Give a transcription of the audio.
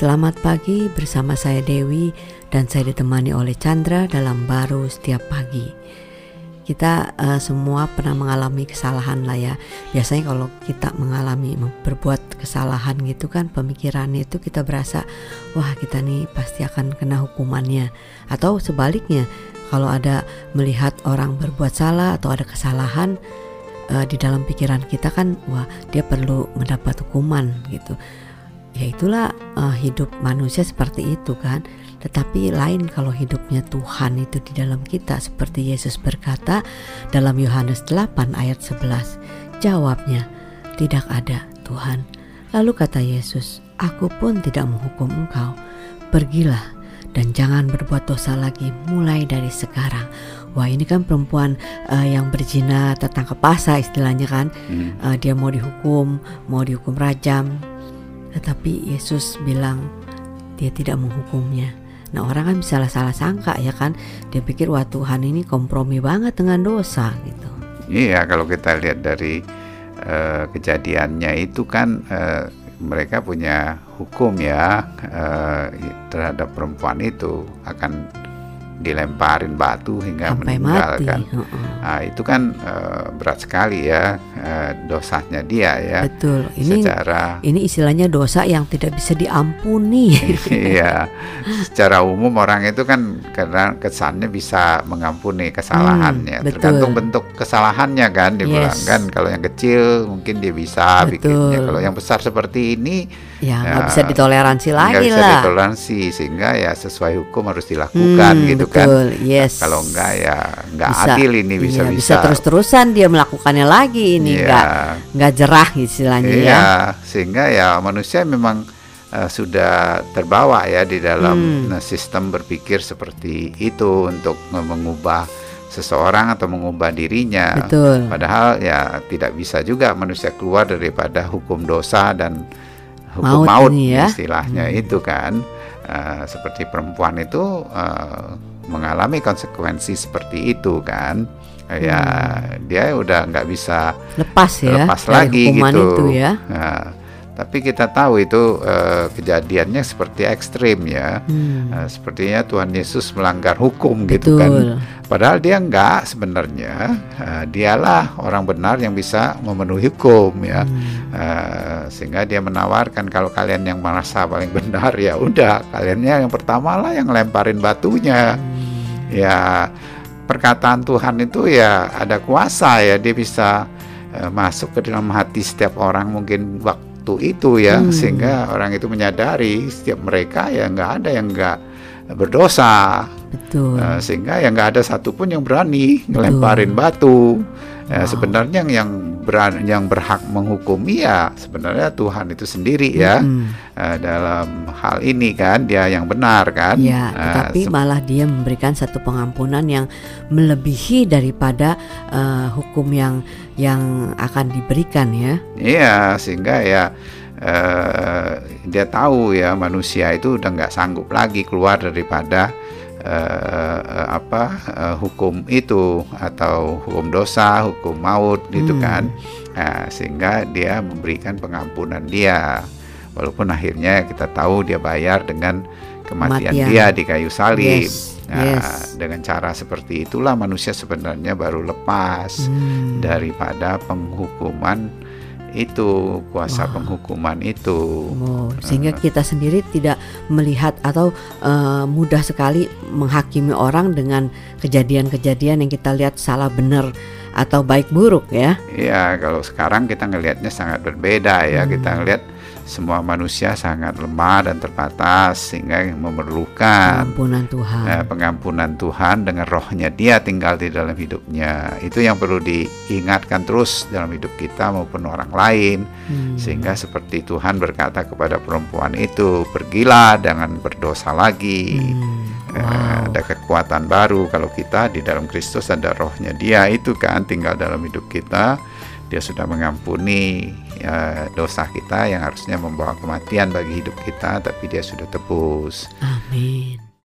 Selamat pagi bersama saya Dewi dan saya ditemani oleh Chandra dalam baru setiap pagi. Kita uh, semua pernah mengalami kesalahan lah ya. Biasanya kalau kita mengalami berbuat kesalahan gitu kan pemikirannya itu kita berasa wah kita nih pasti akan kena hukumannya. Atau sebaliknya kalau ada melihat orang berbuat salah atau ada kesalahan uh, di dalam pikiran kita kan wah dia perlu mendapat hukuman gitu ya itulah uh, hidup manusia seperti itu kan. Tetapi lain kalau hidupnya Tuhan itu di dalam kita. Seperti Yesus berkata dalam Yohanes 8 ayat 11 jawabnya tidak ada Tuhan. Lalu kata Yesus aku pun tidak menghukum engkau. Pergilah dan jangan berbuat dosa lagi mulai dari sekarang. Wah ini kan perempuan uh, yang berzina tertangkap basah istilahnya kan. Hmm. uh, dia mau dihukum mau dihukum rajam tetapi Yesus bilang dia tidak menghukumnya. Nah orang kan bisa salah sangka ya kan Dia pikir wah Tuhan ini kompromi banget dengan dosa gitu Iya kalau kita lihat dari uh, kejadiannya itu kan uh, mereka punya hukum ya uh, terhadap perempuan itu akan dilemparin batu hingga Sampai meninggal mati. kan. Uh -uh. Nah, itu kan uh, berat sekali ya uh, dosanya dia ya. Betul. Ini secara ini istilahnya dosa yang tidak bisa diampuni. iya. secara umum orang itu kan karena kesannya bisa mengampuni kesalahannya. Hmm, Tergantung bentuk kesalahannya kan dibilang yes. kan kalau yang kecil mungkin dia bisa betul. bikinnya. Kalau yang besar seperti ini ya nggak ya, bisa ditoleransi lagi lah. bisa ditoleransi sehingga ya sesuai hukum harus dilakukan hmm, gitu. Betul, kan. Yes. Kalau enggak ya enggak bisa, adil ini bisa iya, bisa terus-terusan dia melakukannya lagi ini ya. enggak enggak jerah istilahnya iya, ya. sehingga ya manusia memang uh, sudah terbawa ya di dalam hmm. sistem berpikir seperti itu untuk mengubah seseorang atau mengubah dirinya. Betul. Padahal ya tidak bisa juga manusia keluar daripada hukum dosa dan hukum maut, maut ya. istilahnya hmm. itu kan uh, seperti perempuan itu uh, mengalami konsekuensi seperti itu kan ya hmm. dia udah nggak bisa lepas ya lepas lagi gitu itu ya. Nah, tapi kita tahu itu uh, kejadiannya seperti ekstrim ya. Hmm. Uh, sepertinya Tuhan Yesus melanggar hukum gitu Betul. gitu kan. Padahal dia enggak sebenarnya. Uh, dialah orang benar yang bisa memenuhi hukum ya. Hmm. Uh, sehingga dia menawarkan kalau kalian yang merasa paling benar ya udah kaliannya yang pertama lah yang lemparin batunya. Hmm. Ya perkataan Tuhan itu ya ada kuasa ya dia bisa uh, masuk ke dalam hati setiap orang mungkin waktu itu ya hmm. sehingga orang itu menyadari setiap mereka ya nggak ada yang nggak berdosa Betul. Uh, sehingga ya nggak ada satupun yang berani ngelemparin batu Ya, sebenarnya yang beran, yang berhak menghukumi ya sebenarnya Tuhan itu sendiri ya hmm. uh, dalam hal ini kan dia yang benar kan. Ya, uh, tapi malah dia memberikan satu pengampunan yang melebihi daripada uh, hukum yang yang akan diberikan ya. Iya sehingga ya uh, dia tahu ya manusia itu udah nggak sanggup lagi keluar daripada uh, apa uh, hukum itu atau hukum dosa, hukum maut gitu hmm. kan. Nah, sehingga dia memberikan pengampunan dia. Walaupun akhirnya kita tahu dia bayar dengan kematian Matian. dia di kayu salib. Yes. Nah, yes. dengan cara seperti itulah manusia sebenarnya baru lepas hmm. daripada penghukuman itu kuasa wow. penghukuman itu wow. sehingga uh, kita sendiri tidak melihat atau uh, mudah sekali menghakimi orang dengan kejadian-kejadian yang kita lihat salah benar atau baik buruk ya Iya kalau sekarang kita ngelihatnya sangat berbeda ya hmm. kita ngelihat semua manusia sangat lemah dan terbatas sehingga memerlukan pengampunan Tuhan. Eh, pengampunan Tuhan dengan rohnya Dia tinggal di dalam hidupnya. Itu yang perlu diingatkan terus dalam hidup kita maupun orang lain. Hmm. Sehingga seperti Tuhan berkata kepada perempuan itu, "Pergilah dengan berdosa lagi." Hmm. Eh, wow. Eh, ada kekuatan baru kalau kita di dalam Kristus ada rohnya Dia itu kan tinggal dalam hidup kita. Dia sudah mengampuni ya, dosa kita yang harusnya membawa kematian bagi hidup kita, tapi Dia sudah tebus. Amin.